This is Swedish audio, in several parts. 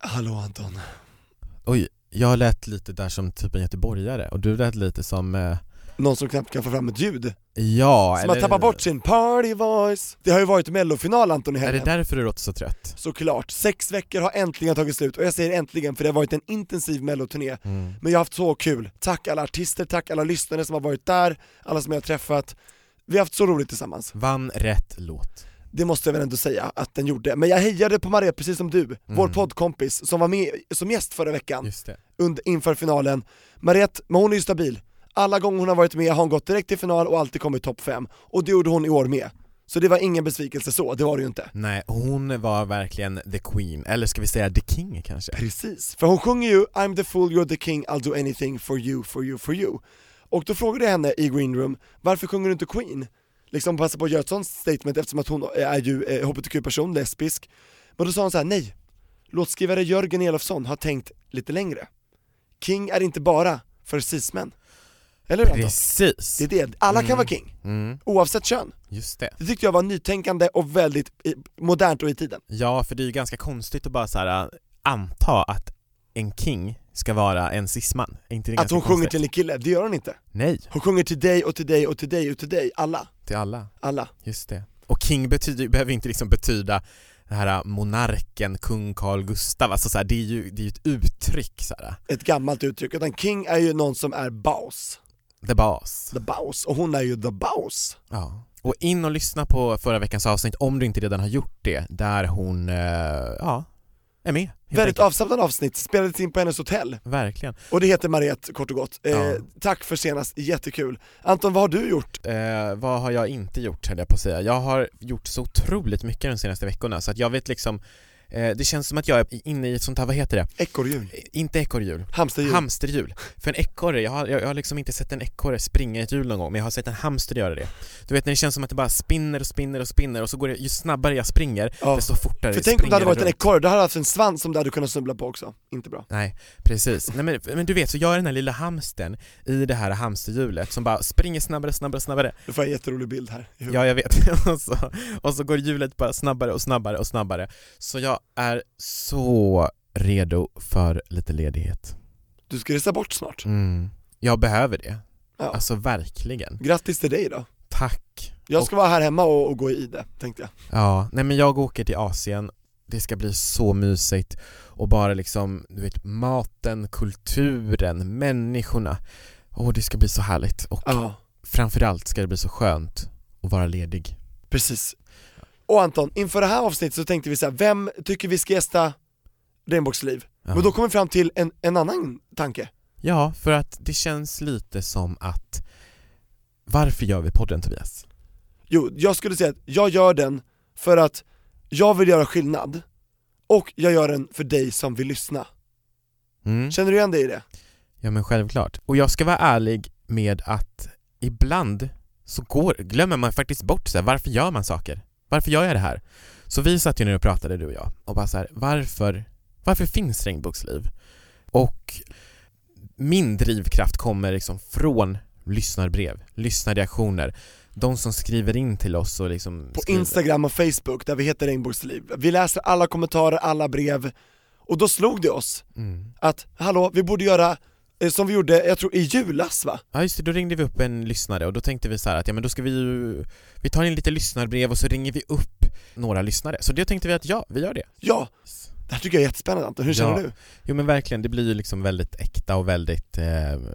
Hallå Anton. Oj, jag lät lite där som typ en göteborgare och du lät lite som, eh, Någon som knappt kan få fram ett ljud. ja Som har tappat bort sin party voice. Det har ju varit mellofinal Anton i Är det helgen. därför du låter så trött? Såklart, sex veckor har äntligen tagit slut och jag säger äntligen för det har varit en intensiv melloturné. Mm. Men jag har haft så kul. Tack alla artister, tack alla lyssnare som har varit där, alla som jag har träffat. Vi har haft så roligt tillsammans. Vann rätt låt. Det måste jag väl ändå säga att den gjorde. Men jag hejade på Maria precis som du, vår Mm. poddkompis som var med som gäst förra veckan under, inför finalen. Mariette, men hon är ju stabil. Alla gånger hon har varit med har hon gått direkt till final och alltid kommit topp 5. Och det gjorde hon i år med. Så det var ingen besvikelse så, det var det ju inte. Nej, hon var verkligen the queen, eller ska vi säga the king kanske? Precis, för hon sjunger ju 'I'm the fool, you're the king, I'll do anything for you, for you, for you' Och då frågade jag henne i Green Room, varför sjunger du inte Queen? Liksom passa på att göra ett sånt statement eftersom att hon är ju eh, hbtq-person, lesbisk. Men då sa hon så här: nej, låtskrivare Jörgen Elofsson har tänkt lite längre. King är inte bara för cismän. Eller hur? Precis! Det är det, alla kan vara king, Mm, oavsett kön. Just det. Det tyckte jag var nytänkande och väldigt i, modernt och i tiden. Ja, för det är ju ganska konstigt att bara så här äh, anta att en king ska vara en cisman. Inte det Att hon sjunger till en kille, det gör hon inte Nej, Hon sjunger till dig och till dig och till dig och till dig, alla, till alla. alla Just det. Och king betyder, behöver inte liksom betyda den här äh, monarken, kung Carl Gustav, alltså så här, det är ju det är ett uttryck så här. Ett gammalt uttryck, utan king är ju någon som är boss, the boss. the boss, och hon är ju the boss Ja. Och in och lyssna på förra veckans avsnitt om du inte redan har gjort det, där hon, eh, ja, är med. Väldigt avslappnat avsnitt, spelades in på hennes hotell, Verkligen. och det heter Mariette kort och gott. Eh, Ja. Tack för senast, jättekul. Anton, vad har du gjort? Eh, vad har jag inte gjort höll jag på att säga. Jag har gjort så otroligt mycket de senaste veckorna så att jag vet liksom det känns som att jag är inne i ett sånt här, vad heter det? Ekorrhjul, Eh, Inte ekorrhjul, hamsterhjul, hamsterhjul. För en ekorre, jag har, jag, har liksom inte sett en ekorre springa i ett hjul någon gång, men jag har sett en hamster göra det. Du vet när det känns som att det bara spinner och spinner och spinner och så går det, ju snabbare jag springer, Ja. desto fortare För tänk om det hade varit en ekorre, då hade du haft en svans som du hade kunnat snubbla på också, inte bra. Nej, precis. Nej, men, men du vet, så jag är den här lilla hamstern i det här hamsterhjulet som bara springer snabbare, snabbare, snabbare Nu får en jätterolig bild här. Ja, jag vet. och, så, och så går hjulet bara snabbare och snabbare och snabbare. Så jag är så redo för lite ledighet. Du ska resa bort snart. Mm. Jag behöver det. Ja. Alltså verkligen. Grattis till dig då. Tack. Jag ska vara här hemma och, och gå i det, tänkte jag. Ja, nej men jag åker till Asien. Det ska bli så mysigt och bara liksom, du vet, maten, kulturen, människorna. Åh, det ska bli så härligt och Ja, framförallt ska det bli så skönt att vara ledig. precis. Och Anton, inför det här avsnittet så tänkte vi så här, vem tycker vi ska gästa Regnbågsliv? Ja. Men då kom vi fram till en, en annan tanke. Ja, för att det känns lite som att varför gör vi podden Tobias? Jo, jag skulle säga att jag gör den för att jag vill göra skillnad, och jag gör den för dig som vill lyssna. Mm. Känner du igen dig i det? Ja men självklart. Och jag ska vara ärlig med att ibland så går, glömmer man faktiskt bort så här, varför gör man saker? Varför gör jag det här? Så vi satt ju nu och pratade du och jag och bara så här, varför, varför finns regnbågsliv? Och min drivkraft kommer liksom från lyssnarbrev, lyssnarreaktioner, de som skriver in till oss och liksom På skriver. Instagram och Facebook där vi heter Regnbågsliv. Vi läser alla kommentarer, alla brev, och då slog det oss Mm. att, hallå, vi borde göra som vi gjorde, jag tror i julas va? Ja just det, då ringde vi upp en lyssnare och då tänkte vi så att ja men då ska vi ju Vi tar in lite lyssnarbrev och så ringer vi upp några lyssnare, så det tänkte vi att ja, vi gör det Ja, det här tycker jag är jättespännande Anton, hur känner Ja. du? Jo men verkligen, det blir ju liksom väldigt äkta och väldigt, eh,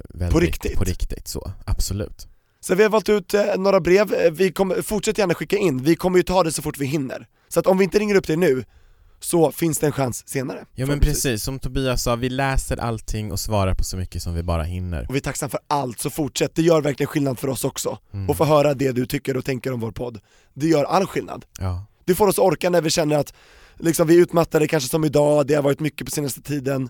väldigt På riktigt. På riktigt så, absolut Så vi har valt ut eh, några brev, Eh, vi kommer, fortsätt gärna skicka in, vi kommer ju ta det så fort vi hinner. Så att om vi inte ringer upp dig nu, så finns det en chans senare. Ja men precis, som Tobias sa, vi läser allting och svarar på så mycket som vi bara hinner Och vi är tacksamma för allt, så fortsätt, det gör verkligen skillnad för oss också. Mm. Och få höra det du tycker och tänker om vår podd. Det gör all skillnad. Ja, Det får oss orka när vi känner att liksom vi är utmattade kanske som idag, det har varit mycket på senaste tiden.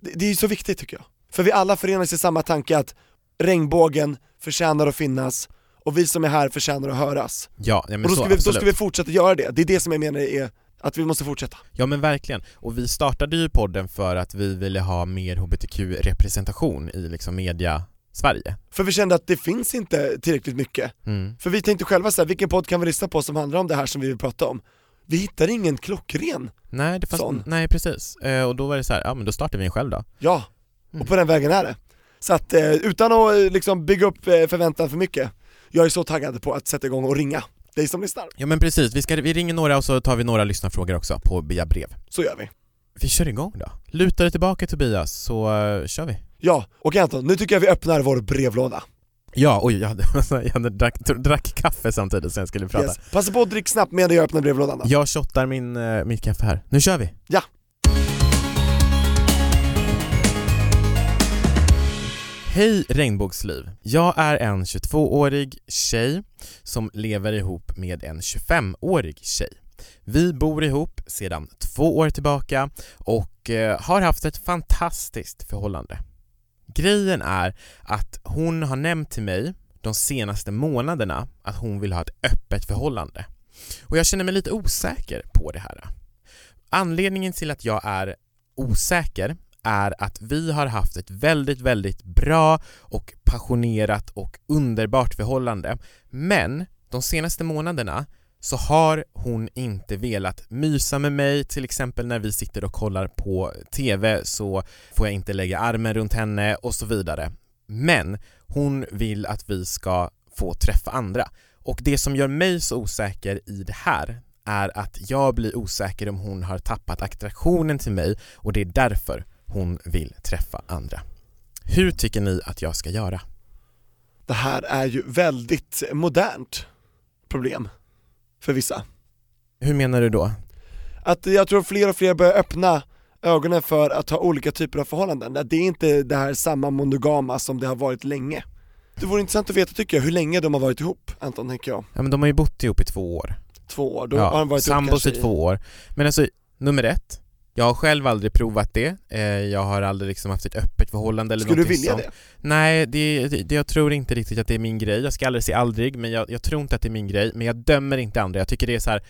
Det, det är så viktigt tycker jag. För vi alla förenas i samma tanke att regnbågen förtjänar att finnas och vi som är här förtjänar att höras. Ja, ja men och då så, ska, vi, då ska vi fortsätta göra det, det är det som jag menar är att vi måste fortsätta. Ja men verkligen, och vi startade ju podden för att vi ville ha mer hbtq-representation i liksom media Sverige. För vi kände att det finns inte tillräckligt mycket. Mm. För vi tänkte själva så här, vilken podd kan vi lyssna på som handlar om det här som vi vill prata om? Vi hittade ingen klockren, Nej, det fanns, Sån. nej precis, eh, och då var det så här, ja men då startar vi en själv då. ja, Mm. och på den vägen är det. Så att eh, utan att eh, liksom bygga upp eh, förväntan för mycket, jag är så taggad på att sätta igång och ringa dig som lyssnar. Ja men precis, vi, ska, vi ringer några och så tar vi några lyssnarfrågor också på via brev. Så gör vi. Vi kör igång då. Luta dig tillbaka Tobias, så uh, kör vi. Ja, och Anton, nu tycker jag vi öppnar vår brevlåda. Ja, oj jag, hade, jag drack, drack kaffe samtidigt som jag skulle prata. Yes. Passa på att dricka snabbt medan jag öppnar brevlådan då. Jag shottar min, eh, mitt kaffe här. Nu kör vi! Ja. Hej Regnbågsliv! Jag är en 22-årig tjej som lever ihop med en 25-årig tjej. Vi bor ihop sedan två år tillbaka och eh, har haft ett fantastiskt förhållande. Grejen är att hon har nämnt till mig de senaste månaderna att hon vill ha ett öppet förhållande. Och jag känner mig lite osäker på det här. Anledningen till att jag är osäker är att vi har haft ett väldigt, väldigt bra och passionerat och underbart förhållande. Men de senaste månaderna så har hon inte velat mysa med mig, till exempel när vi sitter och kollar på TV så får jag inte lägga armen runt henne och så vidare. Men hon vill att vi ska få träffa andra. Och det som gör mig så osäker i det här är att jag blir osäker om hon har tappat attraktionen till mig och det är därför hon vill träffa andra. Hur tycker ni att jag ska göra? Det här är ju väldigt modernt problem för vissa. Hur menar du då? Att jag tror fler och fler börjar öppna ögonen för att ha olika typer av förhållanden. Att Det är inte det här samma monogama som det har varit länge. Det vore intressant att veta tycker jag, hur länge de har varit ihop, Anton tänker jag. Ja men de har ju bott ihop i två år. Två år, då har de varit ihop kanske i två år. Men alltså, nummer ett, jag har själv aldrig provat det, eh, jag har aldrig liksom haft ett öppet förhållande eller Skulle du vilja sånt. det? Nej, det, det, jag tror inte riktigt att det är min grej. Jag ska aldrig säga aldrig, men jag, jag tror inte att det är min grej. Men jag dömer inte andra. Jag tycker det är så här.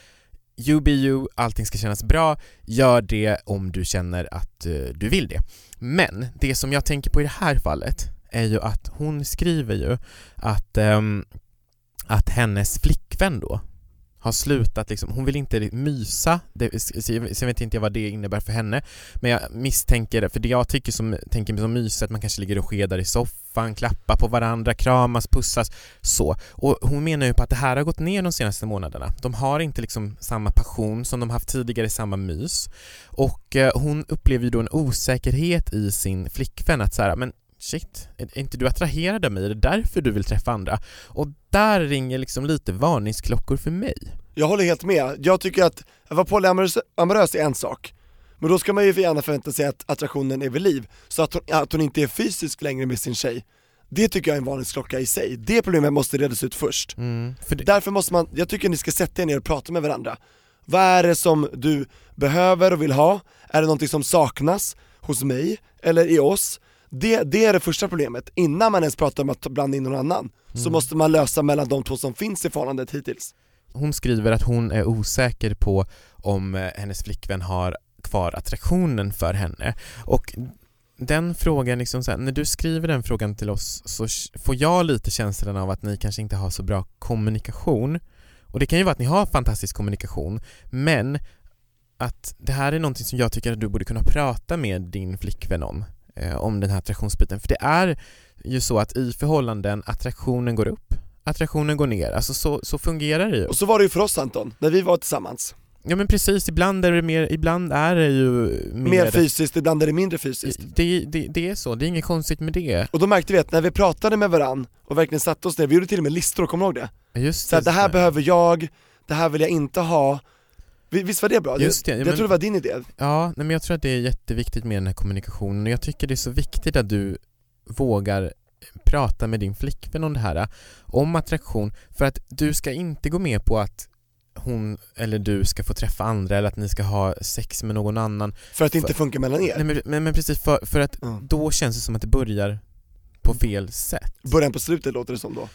You be you, allting ska kännas bra. Gör det om du känner att eh, du vill det. Men det som jag tänker på i det här fallet är ju att hon skriver ju att, ehm, att hennes flickvän då har slutat liksom, hon vill inte mysa, det, sen vet inte jag vad det innebär för henne men jag misstänker det, för det jag tycker som, tänker som mys att man kanske ligger och skedar i soffan, klappar på varandra, kramas, pussas, så. Och hon menar ju på att det här har gått ner de senaste månaderna. De har inte liksom samma passion som de haft tidigare, samma mys. Och eh, hon upplever ju då en osäkerhet i sin flickvän att så här, men shit, är inte du attraherad av mig? Är det därför du vill träffa andra? Och där ringer liksom lite varningsklockor för mig. Jag håller helt med, jag tycker att att vara polyamorös amorös är en sak Men då ska man ju gärna förvänta sig att attraktionen är vid liv, så att hon, att hon inte är fysisk längre med sin tjej Det tycker jag är en varningsklocka i sig, det problemet måste redas ut först Mm, för det, Därför måste man, jag tycker ni ska sätta er ner och prata med varandra Vad är det som du behöver och vill ha? Är det någonting som saknas hos mig, eller i oss? Det, det är det första problemet, innan man ens pratar om att blanda in någon annan Så måste man lösa mellan de två som finns i förhållandet hittills hon skriver att hon är osäker på om eh, hennes flickvän har kvar attraktionen för henne. Och den frågan, liksom så här, när du skriver den frågan till oss så får jag lite känslan av att ni kanske inte har så bra kommunikation. Och det kan ju vara att ni har fantastisk kommunikation, men att det här är någonting som jag tycker att du borde kunna prata med din flickvän om, eh, om den här attraktionsbiten. För det är ju så att i förhållanden, attraktionen går upp, attraktionen går ner. Alltså så, så fungerar det ju. Och så var det ju för oss Anton, när vi var tillsammans Ja men precis, ibland är det mer, ibland är det ju mer... Mer fysiskt, ibland är det mindre fysiskt det, det, det är så, det är inget konstigt med det. Och då märkte vi att när vi pratade med varann och verkligen satte oss ner, vi gjorde till och med listor, kommer du ihåg det? Just Så här, det här så. behöver jag, det här vill jag inte ha Visst var det bra? Just det, ja, jag men- tror det var din idé Ja, nej, men jag tror att det är jätteviktigt med den här kommunikationen och jag tycker det är så viktigt att du vågar prata med din flickvän om det här, om attraktion, för att du ska inte gå med på att hon eller du ska få träffa andra eller att ni ska ha sex med någon annan. För att det inte funkar mellan er. Nej, men, men, men precis, för, för att Ja. då känns det som att det börjar på fel sätt. Början på slutet låter det som då.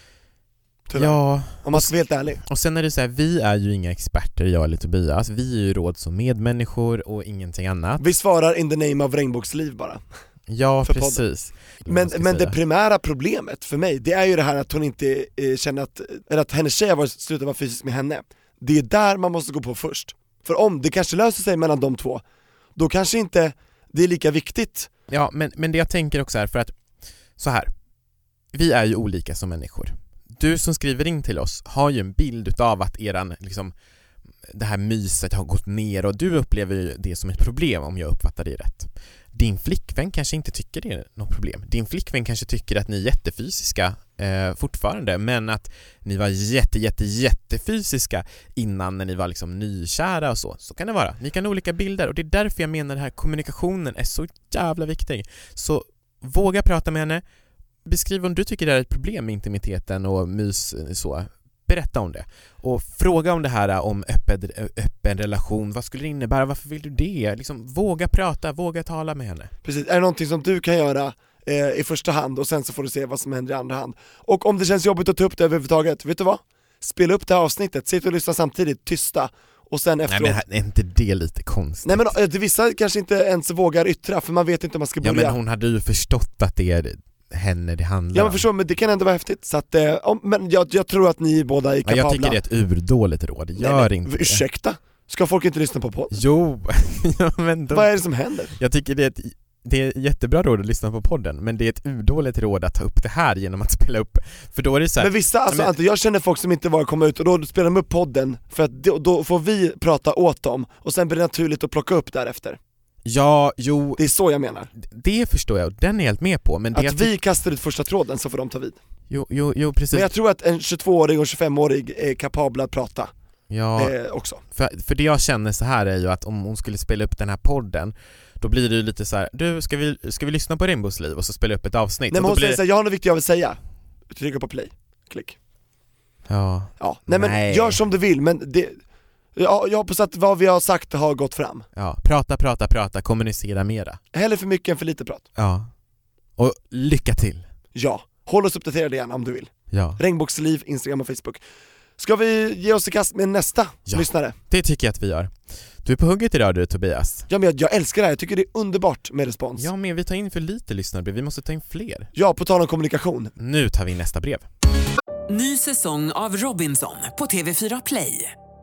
Tyvärr. Ja, Om man ska vara helt ärlig. och sen är det så här, vi är ju inga experter, jag eller Tobias. Vi är ju råd som medmänniskor och ingenting annat. Vi svarar in the name of regnbågsliv bara. Ja, precis. Men, men det primära problemet för mig, det är ju det här att hon inte eh, känner att, eller att hennes tjej har slutat vara fysisk med henne. Det är där man måste gå på först. För om det kanske löser sig mellan de två, då kanske inte det är lika viktigt. Ja, men, men det jag tänker också är för att, så här. Vi är ju olika som människor. Du som skriver in till oss har ju en bild utav att eran, liksom, det här myset har gått ner och du upplever ju det som ett problem om jag uppfattar dig rätt. Din flickvän kanske inte tycker det är något problem. Din flickvän kanske tycker att ni är jättefysiska eh, fortfarande men att ni var jätte, jätte, jättefysiska innan när ni var liksom nykära och så. Så kan det vara. Ni kan ha olika bilder och det är därför jag menar den här kommunikationen är så jävla viktig. Så våga prata med henne, beskriv om du tycker det är ett problem med intimiteten och mys så. Berätta om det. Och fråga om det här om öppen, öppen relation, vad skulle det innebära, varför vill du det? Liksom, våga prata, våga tala med henne. Precis, är det någonting som du kan göra eh, i första hand och sen så får du se vad som händer i andra hand. Och om det känns jobbigt att ta upp det överhuvudtaget, vet du vad? Spela upp det här avsnittet, sitt och lyssna samtidigt, tysta, och sen Nej efteråt men här- är inte det lite konstigt? Nej men eh, vissa kanske inte ens vågar yttra för man vet inte om man ska ja börja men hon hade ju förstått att det är henne det handlar Ja men om. förstår, men det kan ändå vara häftigt, så att, eh, om, men jag, jag tror att ni båda är Ja, kapabla jag tycker det är ett urdåligt råd, Nej, gör men, inte det. Ursäkta? Ska folk inte lyssna på podd? Jo, ja, men Vad är de, det som händer? jag tycker det är ett det är jättebra råd att lyssna på podden, men det är ett urdåligt råd att ta upp det här genom att spela upp, för då är det så här, Men vissa, alltså men- Ante, jag känner folk som inte vågar komma ut och då spelar de upp podden för att då, då får vi prata åt dem och sen blir det naturligt att plocka upp därefter. Ja, jo, Det är så jag menar. det förstår jag och den är jag helt med på, men det Att vi kastar ut första tråden så får de ta vid. jo, jo, jo, precis, Men jag tror att en 22-åring och 25-årig är kapabla att prata ja, eh, också. För, för det jag känner så här är ju att om hon skulle spela upp den här podden Då blir det ju lite så här, du ska vi, ska vi lyssna på Rainbows liv och så spela upp ett avsnitt? Nej men hon blir säger såhär, jag har något viktigt jag vill säga. Trycka på play, klick. Ja, Ja, nej men Nej. gör som du vill men det, ja, jag hoppas att vad vi har sagt har gått fram. ja, prata, prata, prata, kommunicera mera Hellre för mycket än för lite prat. Ja Och lycka till! Ja, håll oss uppdaterade igen om du vill. Ja, Regnbågsliv, Instagram och Facebook. Ska vi ge oss i kast med nästa Ja. lyssnare? det tycker jag att vi gör Du är på hugget idag du Tobias Ja men jag, jag älskar det här, jag tycker det är underbart med respons. Ja men vi tar in för lite lyssnarbrev, vi måste ta in fler Ja, på tal om kommunikation. Nu tar vi in nästa brev Ny säsong av Robinson på TV4 Play.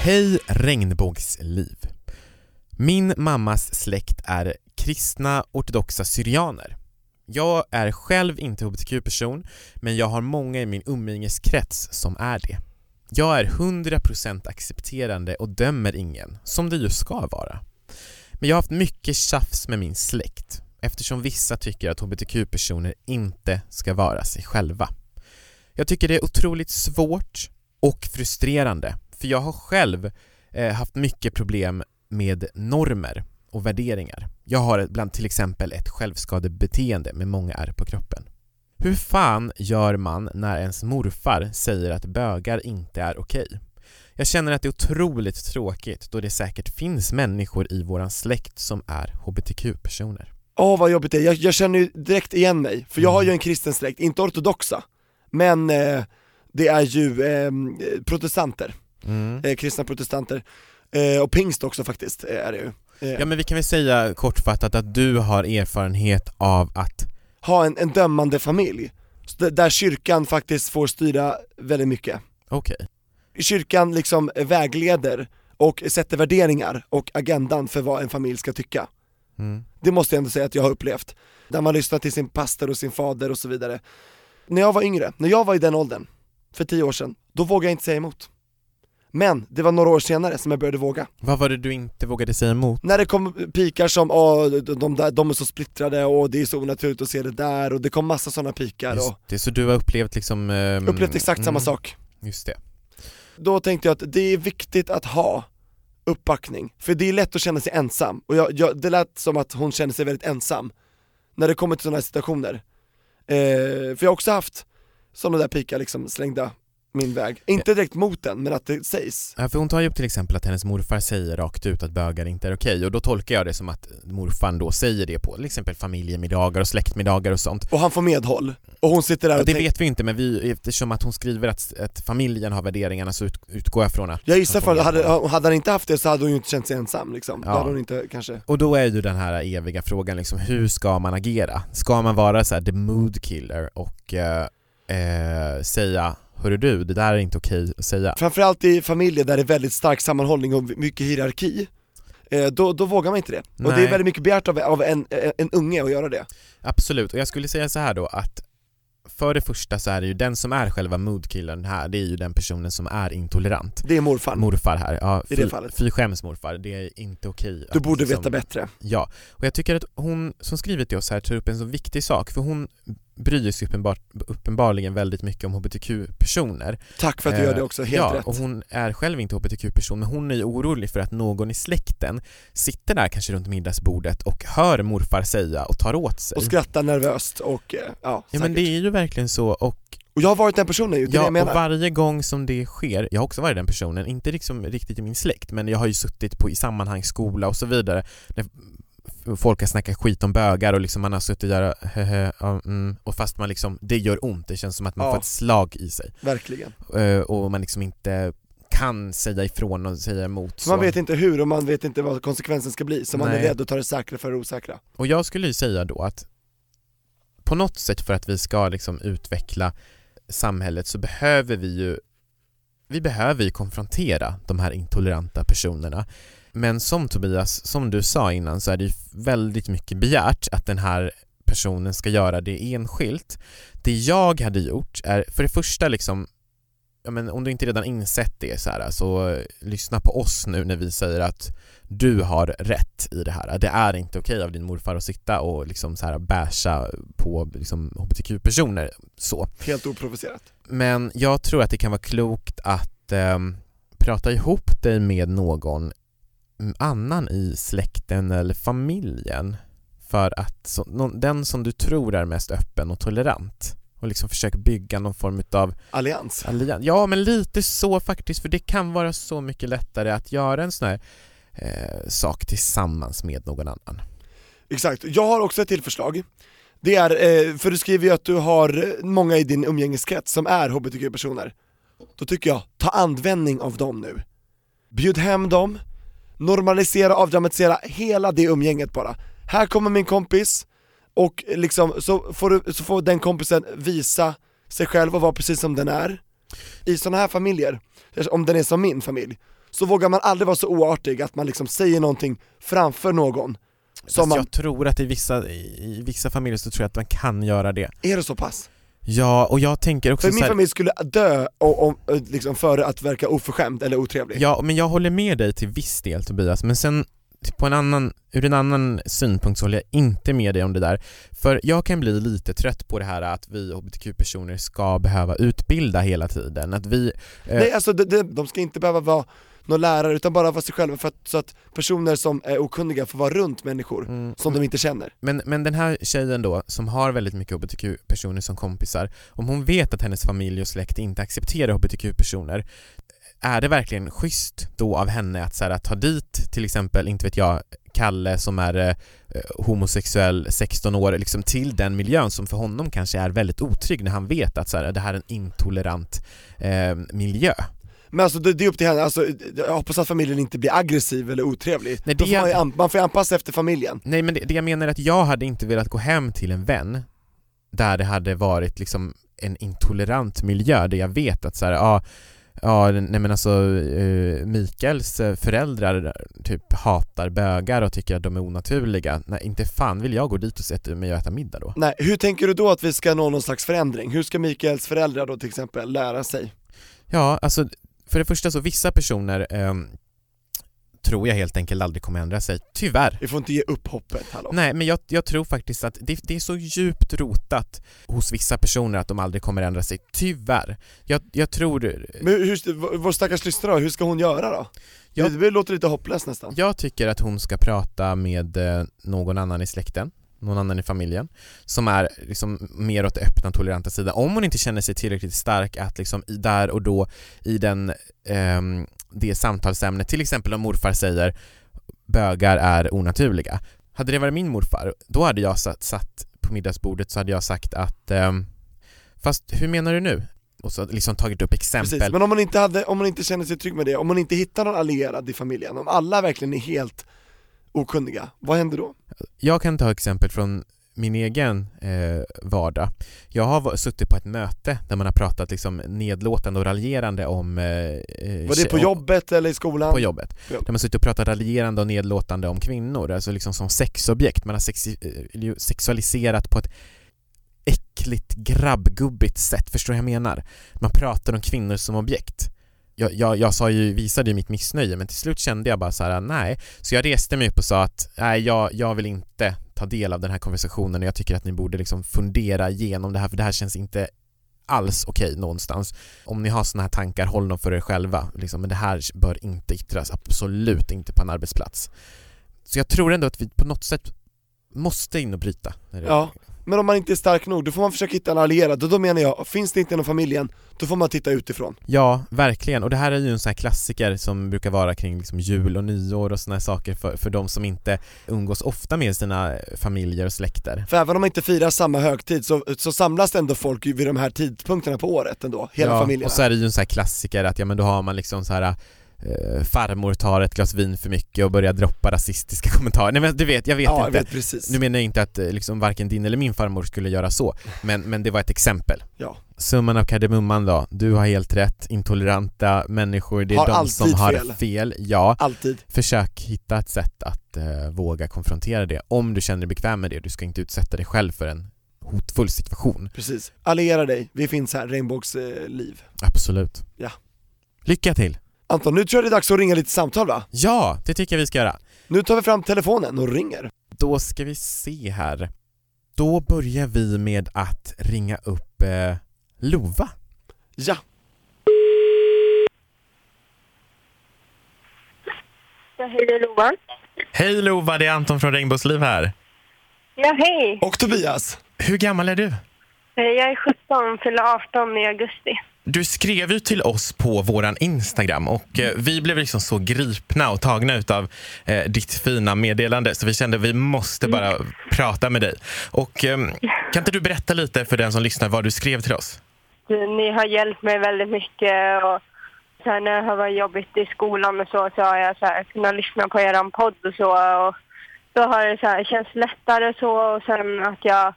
Hej regnbågsliv! Min mammas släkt är kristna ortodoxa syrianer. Jag är själv inte hbtq-person, men jag har många i min umgängeskrets som är det. Jag är 100% accepterande och dömer ingen, som det ju ska vara. Men jag har haft mycket tjafs med min släkt, eftersom vissa tycker att hbtq-personer inte ska vara sig själva. Jag tycker det är otroligt svårt och frustrerande, för jag har själv eh, haft mycket problem med normer och värderingar. Jag har bland till exempel ett självskadebeteende med många ärr på kroppen. Hur fan gör man när ens morfar säger att bögar inte är okej? Jag känner att det är otroligt tråkigt då det säkert finns människor i våran släkt som är hbtq-personer. Åh vad jobbigt det är, jag, jag känner ju direkt igen mig, för jag har ju en kristen släkt, inte ortodoxa, men eh, det är ju eh, protestanter, Mm. eh, kristna protestanter, eh, och pingst också faktiskt eh, är det ju. Eh, Ja men vi kan väl säga kortfattat att du har erfarenhet av att Ha en, en dömande familj där kyrkan faktiskt får styra väldigt mycket. Okej. Kyrkan liksom vägleder och sätter värderingar och agendan för vad en familj ska tycka. Mm. Det måste jag ändå säga att jag har upplevt. Där man lyssnar till sin pastor och sin fader och så vidare. När jag var yngre, när jag var i den åldern, för tio år sedan, då vågade jag inte säga emot. Men det var några år senare som jag började våga. Vad var det du inte vågade säga emot? När det kom pikar som åh, de, där, de är så splittrade och det är så onaturligt att se det där och det kom massa sådana pikar och Just det, så du har upplevt liksom... ehm, upplevt exakt samma mm, sak. Just det. Då tänkte jag att det är viktigt att ha uppbackning, för det är lätt att känna sig ensam, och jag, jag, det lät som att hon kände sig väldigt ensam när det kommer till sådana här situationer. Eh, för jag har också haft sådana där pikar liksom slängda min väg, inte direkt mot den, men att det sägs. Ja, för hon tar ju upp till exempel att hennes morfar säger rakt ut att bögar inte är okej och då tolkar jag det som att morfar då säger det på till exempel familjemiddagar och släktmiddagar och sånt. Och han får medhåll, och hon sitter där Ja, och det tänker, vet vi inte men vi, eftersom att hon skriver att, att familjen har värderingarna så ut, utgår jag från att jag gissar för att hade, hade han inte haft det så hade hon ju inte känt sig ensam liksom, Ja. då hade hon inte kanske Och då är ju den här eviga frågan liksom, hur ska man agera? Ska man vara så här the mood killer och eh, eh, säga Hörru du, det där är inte okej att säga. Framförallt i familjer där det är väldigt stark sammanhållning och mycket hierarki, eh, då, då vågar man inte det. Och det Nej. är väldigt mycket begärt av, av en, en, unge att göra det. Absolut, och jag skulle säga så här då att för det första så är det ju den som är själva moodkillern här, det är ju den personen som är intolerant. Det är morfar. Morfar här, ja, I det fy, fallet. fy skäms morfar, det är inte okej. Du borde liksom- veta bättre. Ja, och jag tycker att hon som skriver till oss här tar upp en så viktig sak, för hon bryr sig uppenbart, uppenbarligen väldigt mycket om hbtq-personer. Tack för att du gör det också, helt ja, rätt. och hon är själv inte hbtq-person, men hon är ju orolig för att någon i släkten sitter där kanske runt middagsbordet och hör morfar säga och tar åt sig. Och skrattar nervöst och, eh, ja, ja säkert. men det är ju verkligen så, och Och jag har varit den personen ju, det är Ja, det jag och menar. varje gång som det sker, jag har också varit den personen, inte liksom riktigt i min släkt, men jag har ju suttit på i sammanhang, skola och så vidare, när folk har snackat skit om bögar och liksom man har suttit där och, hehe, ja, mm, och fast man liksom, det gör ont, det känns som att man Ja. får ett slag i sig Verkligen. Eh, och man liksom inte kan säga ifrån och säga emot Man så. vet inte hur och man vet inte vad konsekvensen ska bli, så man är rädd att ta det säkra för det osäkra. Och jag skulle ju säga då att på något sätt för att vi ska liksom utveckla samhället så behöver vi ju vi behöver ju konfrontera de här intoleranta personerna. Men som Tobias, som du sa innan så är det ju väldigt mycket begärt att den här personen ska göra det enskilt. Det jag hade gjort är för det första liksom ja, men om du inte redan insett det så här, så eh, lyssna på oss nu när vi säger att du har rätt i det här. Det är inte okej av din morfar att sitta och liksom så här basha på liksom hbtq-personer så. Helt oprovocerat. Men jag tror att det kan vara klokt att ehm, prata ihop dig med någon annan i släkten eller familjen för att så, någon, den som du tror är mest öppen och tolerant och liksom försök bygga någon form av Allians. allians. Ja, men lite så faktiskt, för det kan vara så mycket lättare att göra en sån här eh, sak tillsammans med någon annan. Exakt, jag har också ett till förslag. Det är, eh, för du skriver ju att du har många i din umgängeskrets som är hbtq-personer. Då tycker jag, ta användning av dem nu. Bjud hem dem, normalisera, avdramatisera hela det umgänget bara. Här kommer min kompis, och liksom, så får, du, så får den kompisen visa sig själv och vara precis som den är. I sådana här familjer, om den är som min familj, så vågar man aldrig vara så oartig att man liksom säger någonting framför någon som Fast man, jag tror att i vissa, i vissa familjer så tror jag att man kan göra det. är det så pass? Ja, och jag tänker också För min här, familj skulle dö och, och, liksom före att verka oförskämd eller otrevlig. Ja, men jag håller med dig till viss del Tobias, men sen på en annan, ur en annan synpunkt så håller jag inte med dig om det där. För jag kan bli lite trött på det här att vi hbtq-personer ska behöva utbilda hela tiden. Att vi... eh, Nej alltså de, de, de ska inte behöva vara någon lärare utan bara vara sig själva för att, så att personer som är okunniga får vara runt människor mm, som de inte känner. Men, men den här tjejen då, som har väldigt mycket hbtq-personer som kompisar, om hon vet att hennes familj och släkt inte accepterar hbtq-personer, är det verkligen schysst då av henne att, så här, att ta dit till exempel, inte vet jag, Kalle som är eh, homosexuell, 16 år, liksom till den miljön som för honom kanske är väldigt otrygg när han vet att så här, det här är en intolerant eh, miljö. Men alltså det, det är upp till henne, alltså, jag hoppas att familjen inte blir aggressiv eller otrevlig. Nej, det- får man, ju an, man får anpassa efter familjen. Nej men det, det jag menar är att jag hade inte velat gå hem till en vän där det hade varit liksom en intolerant miljö där jag vet att så här, ja, ja, nej men alltså uh, Mikaels eh, föräldrar typ hatar bögar och tycker att de är onaturliga. Nej, inte fan vill jag gå dit och sätta mig och äta middag då. Nej, hur tänker du då att vi ska nå någon slags förändring? Hur ska Mikaels föräldrar då till exempel lära sig? Ja, alltså för det första så vissa personer ehm, tror jag helt enkelt aldrig kommer ändra sig, tyvärr. Vi får inte ge upp hoppet, hallå. Nej, men jag, jag tror faktiskt att det, det är så djupt rotat hos vissa personer att de aldrig kommer ändra sig, tyvärr. Jag, jag tror... Men hur, vår stackars lyssnare hur ska hon göra då? Jag- Det låter lite hopplöst nästan. Jag tycker att hon ska prata med eh, någon annan i släkten, någon annan i familjen, som är liksom mer åt det öppna, toleranta sidan. Om hon inte känner sig tillräckligt stark att liksom där och då i den, ehm, det samtalsämnet, till exempel om morfar säger bögar är onaturliga. Hade det varit min morfar, då hade jag satt, satt på middagsbordet så hade jag sagt att ehm, fast hur menar du nu? Och så liksom tagit upp exempel. Precis, men om man, inte hade, om man inte känner sig trygg med det, om man inte hittar någon allierad i familjen, om alla verkligen är helt okunniga, vad händer då? Jag kan ta exempel från min egen eh, vardag. Jag har suttit på ett möte där man har pratat liksom nedlåtande och raljerande om... Eh, Var det på jobbet eller i skolan? På jobbet. Ja. Där man suttit och pratat raljerande och nedlåtande om kvinnor, alltså liksom som sexobjekt. Man har sexi- eh, sexualiserat på ett äckligt grabbgubbigt sätt, förstår du vad jag menar? Man pratar om kvinnor som objekt. Jag, jag, jag sa ju, visade ju mitt missnöje men till slut kände jag bara så här: nej. Så jag reste mig upp och sa att nej, jag, jag vill inte ta del av den här konversationen och jag tycker att ni borde liksom fundera igenom det här för det här känns inte alls okej någonstans. Om ni har sådana här tankar, håll dem för er själva. Liksom, men det här bör inte yttras, absolut inte på en arbetsplats. Så jag tror ändå att vi på något sätt måste in och bryta. Ja, men om man inte är stark nog, då får man försöka hitta en allierad, och då menar jag, finns det inte inom familjen, då får man titta utifrån. Ja, verkligen. Och det här är ju en sån här klassiker som brukar vara kring liksom jul och nyår och såna här saker för, för de som inte umgås ofta med sina familjer och släkter. För även om man inte firar samma högtid så, så samlas ändå folk vid de här tidpunkterna på året ändå, hela ja, familjen. Och så är det ju en sån här klassiker att ja men då har man liksom så här eh, farmor tar ett glas vin för mycket och börjar droppa rasistiska kommentarer. Nej men du vet, jag vet ja, jag inte. vet precis. Nu menar jag inte att eh, liksom varken din eller min farmor skulle göra så, men, men det var ett exempel. Ja. Summan av kardemumman då, du har helt rätt, intoleranta människor, det är Har de som har fel. fel. Ja, Alltid. försök hitta ett sätt att eh, våga konfrontera det om du känner dig bekväm med det. Du ska inte utsätta dig själv för en hotfull situation. Precis. Alliera dig, vi finns här, Regnbågs eh. Absolut. Ja. Lycka till! Anton, nu tror jag det är dags att ringa lite samtal va? Ja, det tycker jag vi ska göra. Nu tar vi fram telefonen och ringer. Då ska vi se här. Då börjar vi med att ringa upp eh, Lova. Ja. Ja, hej, det är Lovan. Hej Lova, det är Anton från Regnbågsliv här. Ja, hej. Och Tobias. Hur gammal är du? Eh, Jag är 17, fyller 18 i augusti. Du skrev ju till oss på våran Instagram och eh, vi blev liksom så gripna och tagna utav eh, ditt fina meddelande så vi kände att vi måste bara prata med dig. Och eh, kan inte du berätta lite för den som lyssnar vad du skrev till oss? Du, Ni har hjälpt mig väldigt mycket och här, när har varit jobbigt i skolan och så, så har jag så här, kunnat lyssna på er podd och så. Och då har det så här, känts lättare så och sen att jag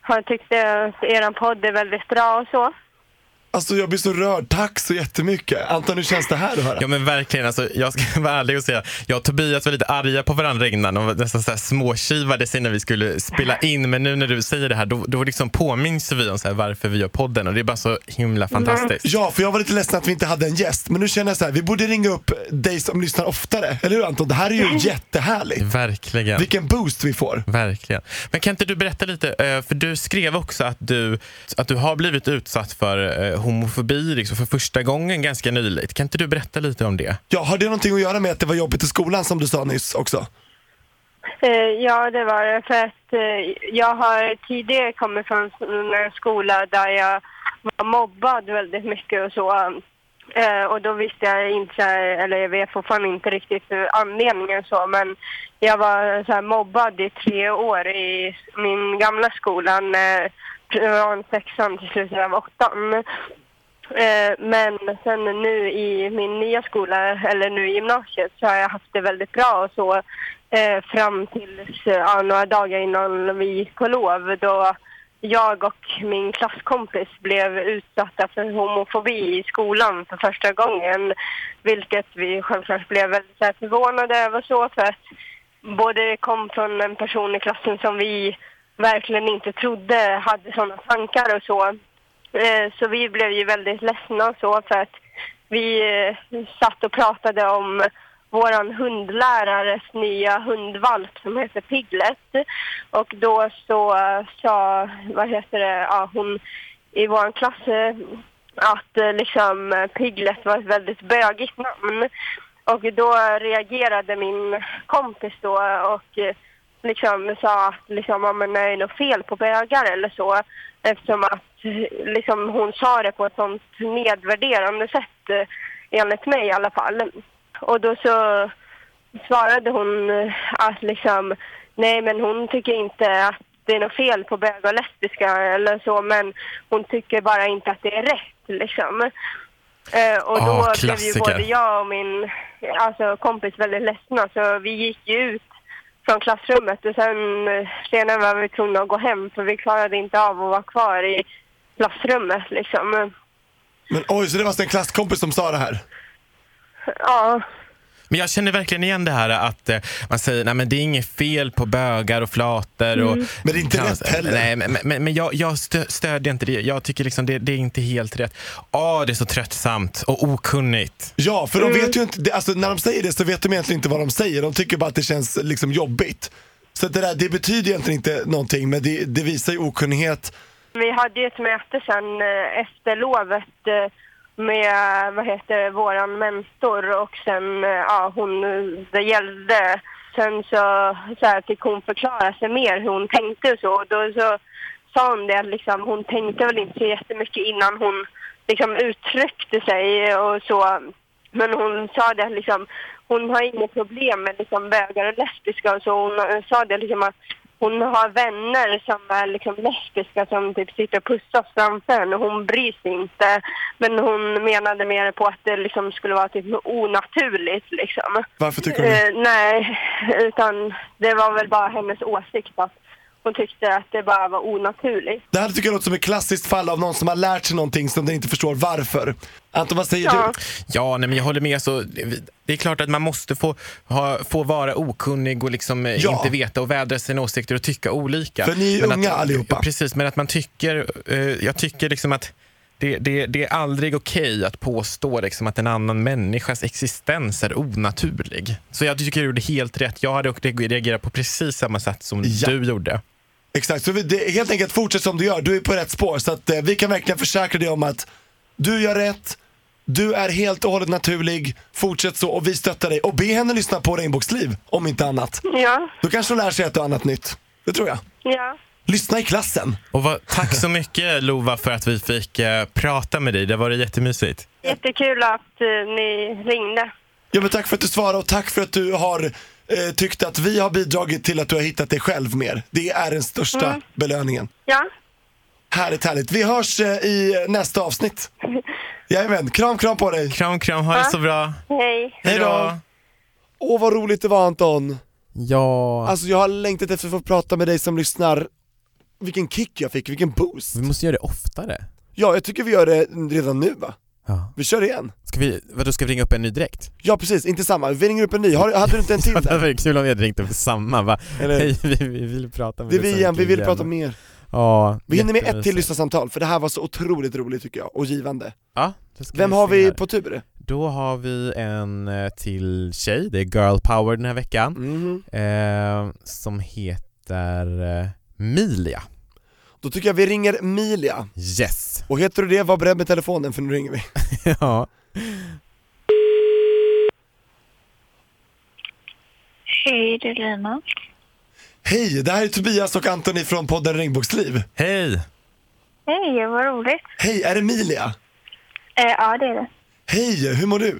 har tyckt att er podd är väldigt bra och så. Alltså jag blir så rörd, tack så jättemycket. Anton, hur känns det här att höra? Ja men verkligen, alltså, jag ska vara ärlig och säga, jag och Tobias var lite arga på varandra innan och nästan så här småkivade sig när vi skulle spela in men nu när du säger det här då, då liksom påminns vi om så här varför vi gör podden och det är bara så himla fantastiskt. Ja, för jag var lite ledsen att vi inte hade en gäst, men nu känner jag så här, vi borde ringa upp dig som lyssnar oftare. Eller hur Anton? Det här är ju jättehärligt. Verkligen. Vilken boost vi får. Verkligen. Men kan inte du berätta lite, eh, för du skrev också att du, att du har blivit utsatt för eh, homofobi liksom för första gången ganska nyligt. Kan inte du berätta lite om det? Ja, har det någonting att göra med att det var jobbigt i skolan som du sa nyss också? Eh, Ja, det var det. För att eh, jag har tidigare kommit från en skola där jag var mobbad väldigt mycket och så. Eh, Och då visste jag inte, eller jag vet fortfarande inte riktigt anledningen så, men jag var så här mobbad i tre år i min gamla skola, eh, från sexan till slutet av åttan. Eh, men sen nu i min nya skola, eller nu i gymnasiet, så har jag haft det väldigt bra och så eh, fram till eh, ja, några dagar innan vi gick på lov. Då jag och min klasskompis blev utsatta för homofobi i skolan för första gången. Vilket vi självklart blev väldigt så här, förvånade över så för att både det kom från en person i klassen som vi verkligen inte trodde hade sådana tankar och så. Eh, så vi blev ju väldigt ledsna och så för att vi eh, satt och pratade om våran hundlärares nya hundvalp som heter Piglet. Och då så sa, vad heter det, ja, hon i vår klass eh, att liksom Piglet var ett väldigt bögigt namn. Och då reagerade min kompis då och liksom sa att liksom, ja, men är något fel på bögar eller så. Eftersom att liksom, hon sa det på ett sånt nedvärderande sätt, eh, enligt mig i alla fall. Och då så svarade hon eh, att liksom, nej men hon tycker inte att det är något fel på bögar och lesbiska eller så, men hon tycker bara inte att det är rätt liksom. Eh, och då Ah, blev ju klassiker. både jag och min alltså, kompis väldigt ledsna, så vi gick ju ut från klassrummet och sen eh, senare var vi tvungna att gå hem för vi klarade inte av att vara kvar i klassrummet liksom. Men oj, så det var alltså en klasskompis som sa det här? Ja, Men jag känner verkligen igen det här att eh, man säger nej men det är inget fel på bögar och flator. Och, Men det är inte rätt heller. Nej, men, men, men jag, jag stö, stödjer inte det. Jag tycker liksom det, det är inte helt rätt. Åh, det är så tröttsamt och okunnigt. Ja, för de vet ju inte, det- alltså när de säger det så vet de egentligen inte vad de säger. De tycker bara att det känns liksom jobbigt. Så det, där, det betyder egentligen inte någonting, men det, det visar ju okunnighet. vi hade ju ett möte sen eh, efter lovet eh, med, vad heter våran mentor och sen, eh, ja, hon, det gällde. Sen så, så här, fick hon förklara sig mer hur hon tänkte och så. Och då så sa hon det att liksom, hon tänkte väl inte så jättemycket innan hon liksom uttryckte sig och så. Men hon sa det att liksom, hon har inget problem med liksom bögar och lesbiska och så. Hon sa det liksom att hon har vänner som är liksom lesbiska som typ sitter och pussas framför henne och hon bryr sig inte. Men hon menade mer på att det liksom skulle vara typ onaturligt liksom. Varför tycker hon det? Eh, nej, utan det var väl bara hennes åsikt att hon tyckte att det bara var onaturligt. Det här tycker jag låter som ett klassiskt fall av någon som har lärt sig någonting som den inte förstår varför. Anton, vad säger Ja. du? Ja, nej, men jag håller med. Så det är klart att man måste få, ha, få vara okunnig och liksom eh, Ja. inte veta och vädra sina åsikter och tycka olika. För ni är Men unga att, allihopa. Precis, men att man tycker, eh, jag tycker liksom att det, det, det är aldrig okej att påstå liksom att en annan människas existens är onaturlig. Så jag tycker du gjorde helt rätt. Jag hade också reagerat på precis samma sätt som Ja. du gjorde. Exakt, så vi, det, helt enkelt fortsätt som du gör, du är på rätt spår. Så att eh, vi kan verkligen försäkra dig om att du gör rätt, du är helt och hållet naturlig, fortsätt så och vi stöttar dig. Och be henne lyssna på Regnbågsliv, om inte annat. Ja, Då kanske hon lär sig ett och annat nytt. Det tror jag. ja. Lyssna i klassen. Och vad, tack så mycket Lova för att vi fick eh, prata med dig. Det var jättemysigt. Jättekul att eh, ni ringde. Ja, men tack för att du svarade och tack för att du har eh, tyckt att vi har bidragit till att du har hittat dig själv mer. Det är den största belöningen. Ja, Härligt, härligt. Vi hörs eh, i nästa avsnitt. Jajamän, kram, kram på dig. Kram, kram. Ha det så bra. hej. Hej då. Åh, vad roligt det var Anton. Ja, Alltså jag har längtat efter att få prata med dig som lyssnar. Vilken kick jag fick, vilken boost. vi måste göra det oftare. Ja, jag tycker vi gör det redan nu va? Ja. Vi kör igen. Ska vi, vadå, ska vi ringa upp en ny direkt? Ja precis, inte samma. Vi ringer upp en ny. Har, hade du inte en till Det där? var kul om vi hade ringt upp samma va? Eller- Hej, vi, vi vill prata med Det är vi igen, vi vill igen. prata mer. Ja, Vi hinner med ett till lyssnarsamtal, för det här var så otroligt roligt tycker jag, och givande. Ja, Vem har vi här. på tur? Då har vi en eh, till tjej, det är girl power den här veckan, Mhm. eh, som heter eh, Milia. Då tycker jag vi ringer Milia. Yes! Och heter du det, var beredd med telefonen för nu ringer vi. ja. Hej, det är Lina. Hej, det här är Tobias och Antoni från podden Regnbågsliv. Hej! Hej, vad roligt. Hej, är det Milia? Eh, ja, det är det. Hej, hur mår du?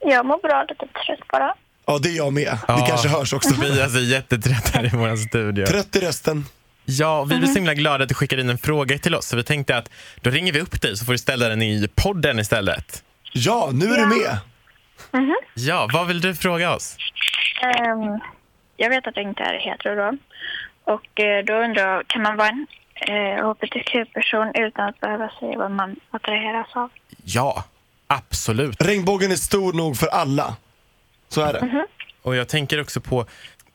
Jag mår bra, lite trött bara. Ja, det är jag med. Ja. Vi kanske hörs också. Tobias är jättetrött här i vår studio. Trött i rösten. Ja, vi blev så himla glada att du skickade in en fråga till oss så vi tänkte att då ringer vi upp dig så får du ställa den i podden istället. Ja, nu är du med. Ja, vad vill du fråga oss? Ehm, jag vet att jag inte är hetero då. Och eh, då undrar jag, kan man vara en eh, hbtq-person utan att behöva säga vad man attraheras av. Ja, absolut. Regnbågen är stor nog för alla. Så är det. Och jag tänker också på,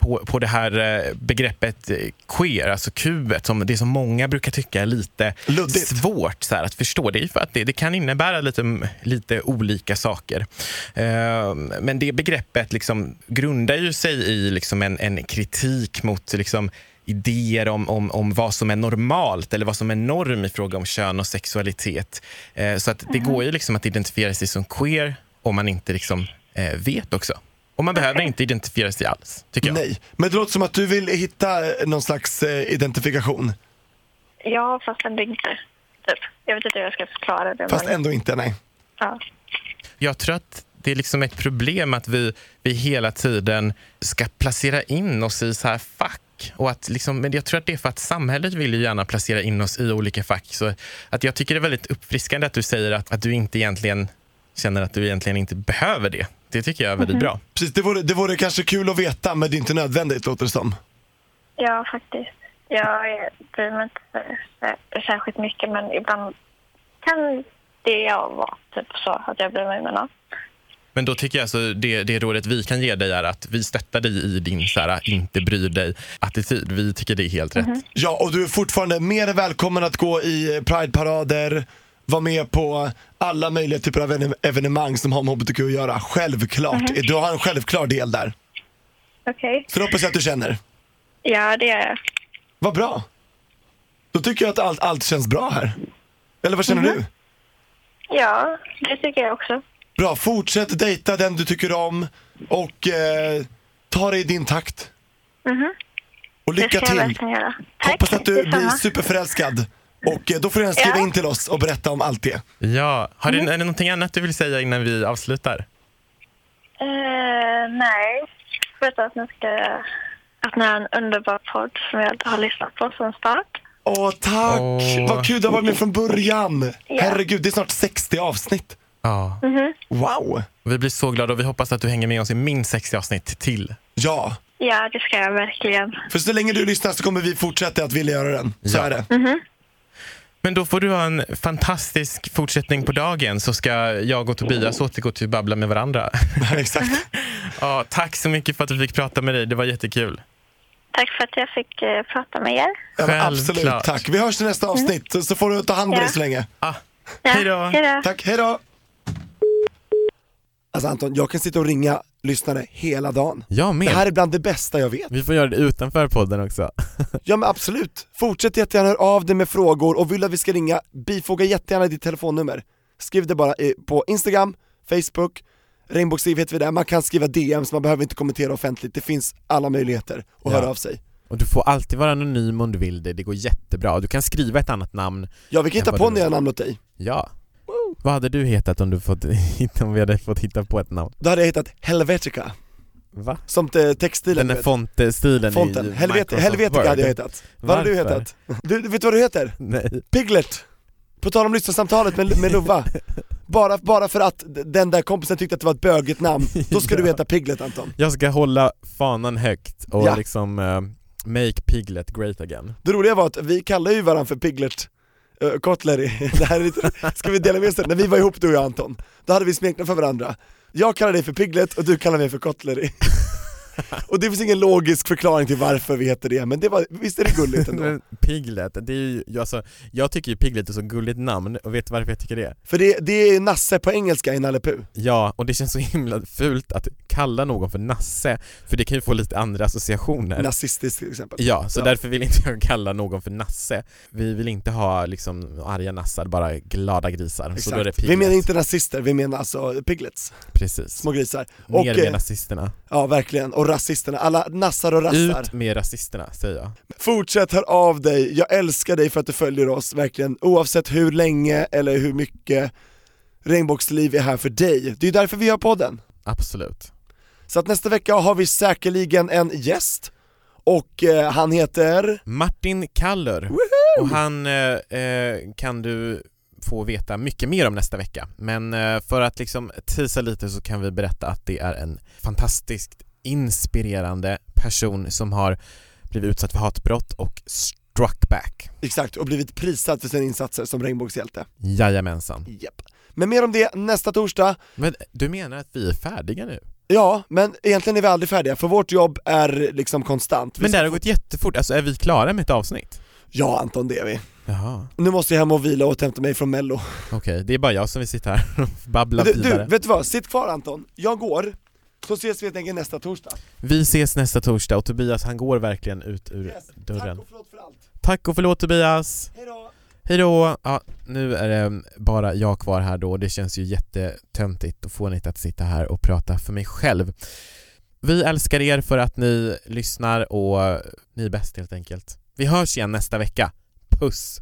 på, på det här eh, begreppet eh, queer, alltså kubet, som det som många brukar tycka är lite Luddigt. svårt så här, att förstå. Det är för att det, det kan innebära lite, lite olika saker. Eh, men det begreppet liksom grundar ju sig i liksom en, en kritik mot liksom, idéer om, om, om vad som är normalt eller vad som är norm i fråga om kön och sexualitet. Eh, så att det går ju liksom att identifiera sig som queer om man inte liksom, eh, vet också. Och man behöver inte identifiera sig alls, tycker jag. Nej, men det låter som att du vill hitta eh, någon slags eh, identifikation. Ja, fast ändå inte. Typ. Jag vet inte hur jag ska förklara det. Fast men, ändå inte, nej. ja. Jag tror att det är liksom ett problem att vi, vi hela tiden ska placera in oss i så här fack. Och att liksom, men jag tror att det är för att samhället vill ju gärna placera in oss i olika fack. Så att jag tycker det är väldigt uppfriskande att du säger att, att du inte egentligen känner att du egentligen inte behöver det. Det tycker jag är väldigt bra. Precis, det vore, det vore kanske kul att veta, men det är inte nödvändigt låter det som. ja, faktiskt. Jag är- bryr mig inte så- så- särskilt mycket, men ibland kan det jag vara typ så att jag bryr mig. Men, ja. Men då tycker jag alltså det, det rådet vi kan ge dig är att vi stöttar dig i din så här, inte bry dig-attityd. Vi tycker det är helt rätt. Ja, och du är fortfarande mer än välkommen att gå i Pride-parader, vara med på alla möjliga typer av even- evenemang som har med HBTQ att göra. Självklart. Du har en självklar del där. Okej. Så det hoppas jag att du känner. Ja, det är jag. Vad bra. Då tycker jag att allt, allt känns bra här. Eller vad känner du? Ja, det tycker jag också. Bra, fortsätt dejta den du tycker om och eh, ta det i din takt. Mhm. Och Det lycka ska jag till. verkligen göra. Tack. Hoppas att du blir detsamma. superförälskad. Och eh, då får du gärna skriva Ja. in till oss och berätta om allt det. Ja. Har du, är det någonting annat du vill säga innan vi avslutar? Eh, nej, förutom att ni ska att ni har en underbar podd som jag har lyssnat på från start. Åh tack! Åh. Vad kul du har varit med från början. Ja. Herregud, det är snart 60 avsnitt. Ja. Wow! Vi blir så glada och vi hoppas att du hänger med oss i minst 60 avsnitt till. Ja, Ja, det ska jag verkligen. för så länge du lyssnar så kommer vi fortsätta att vilja göra den. Så Ja. är det. Men då får du ha en fantastisk fortsättning på dagen så ska jag och Tobias återgå till att babbla med varandra. Exakt. Ja, tack så mycket för att vi fick prata med dig, det var jättekul. Tack för att jag fick eh, prata med er. Ja, absolut, Självklart. tack. Vi hörs i nästa avsnitt, så- så får du ta hand om Ja. dig så länge. Ah, Ja, hej då! Tack, hej då! Alltså Anton, jag kan sitta och ringa lyssnare hela dagen. Jag med. Det här är bland det bästa jag vet. Vi får göra det utanför podden också. Ja men absolut. Fortsätt jättegärna höra av dig med frågor och vill att vi ska ringa, bifoga jättegärna ditt telefonnummer. Skriv det bara på Instagram, Facebook, Regnbågsliv heter vi där, man kan skriva DMs, man behöver inte kommentera offentligt, det finns alla möjligheter att Ja. höra av sig. Och du får alltid vara anonym om du vill det, det går jättebra. Du kan skriva ett annat namn. Ja vi kan hitta på nya namn åt dig. Ja. Vad hade du hetat om, du fått, om vi hade fått hitta på ett namn? Då hade jag hittat Helvetica, Va? som te- textilen Den du där fontstilen Fonten, i Helvet Helvetica Word. hade jag hetat. Vad hade du hetat? Du, du vet vad du heter? Nej. Piglet! På tal om lyssnarsamtalet med, med Lova. Bara, bara för att den där kompisen tyckte att det var ett bögigt namn, då ska du Ja. heta Piglet Anton. Jag ska hålla fanan högt och Ja. liksom eh, make Piglet great again. Det roliga var att vi kallar ju varandra för Piglet Eh, uh, Kotleri, det här är lite, ska vi dela med oss när vi var ihop du och jag Anton, då hade vi smeknamn för varandra. Jag kallar dig för Piglet och du kallar mig för Kotleri. och det finns ingen logisk förklaring till varför vi heter det, men det var, visst är det gulligt ändå? Piglet, det är ju, alltså, jag tycker ju Piglet är så gulligt namn och vet du varför jag tycker det? För det, det är Nasse på engelska i Nalle Puh. Ja, och det känns så himla fult att kalla någon för Nasse, för det kan ju få lite andra associationer. Nazistiskt till exempel. Ja, så Ja. därför vill inte jag kalla någon för Nasse. Vi vill inte ha liksom arga nassar, bara glada grisar. Så då är det Exakt. Vi Piglet. menar inte nazister, vi menar alltså piglets, Precis. små grisar. Ner Och, med eh, nazisterna. ja verkligen, och rasisterna, alla nassar och rassar. Ut med rasisterna, säger jag. Fortsätt hör av dig, jag älskar dig för att du följer oss, verkligen, oavsett hur länge eller hur mycket Regnbågsliv är här för dig. Det är därför vi har podden. Absolut. Så att nästa vecka har vi säkerligen en gäst, och eh, han heter... Martin Kaller. Och han eh, eh, kan du få veta mycket mer om nästa vecka. Men eh, för att liksom tisa lite så kan vi berätta att det är en fantastiskt inspirerande person som har blivit utsatt för hatbrott och struck back. Exakt, och blivit prisad för sina insatser som regnbågshjälte. Jajamensan. Japp. Men mer om det nästa torsdag. Men du menar att vi är färdiga nu? Ja, men egentligen är vi aldrig färdiga, för vårt jobb är liksom konstant. Vi Men det har gått jättefort, alltså är vi klara med ett avsnitt? Ja Anton, det är vi. Jaha, Nu måste jag hem och vila och återhämta mig från mello. okej. Det är bara jag som vill sitta här och babbla Du, du, vidare. vet du vad? Sitt kvar Anton, jag går, så ses vi helt enkelt nästa torsdag. Vi ses nästa torsdag och Tobias han går verkligen ut ur Yes. dörren. Tack och förlåt för allt. Tack och förlåt Tobias! Hejdå! Hejdå! Ja, nu är det bara jag kvar här då, det känns ju jättetöntigt och fånigt att sitta här och prata för mig själv. Vi älskar er för att ni lyssnar och ni är bäst helt enkelt. Vi hörs igen nästa vecka. Puss!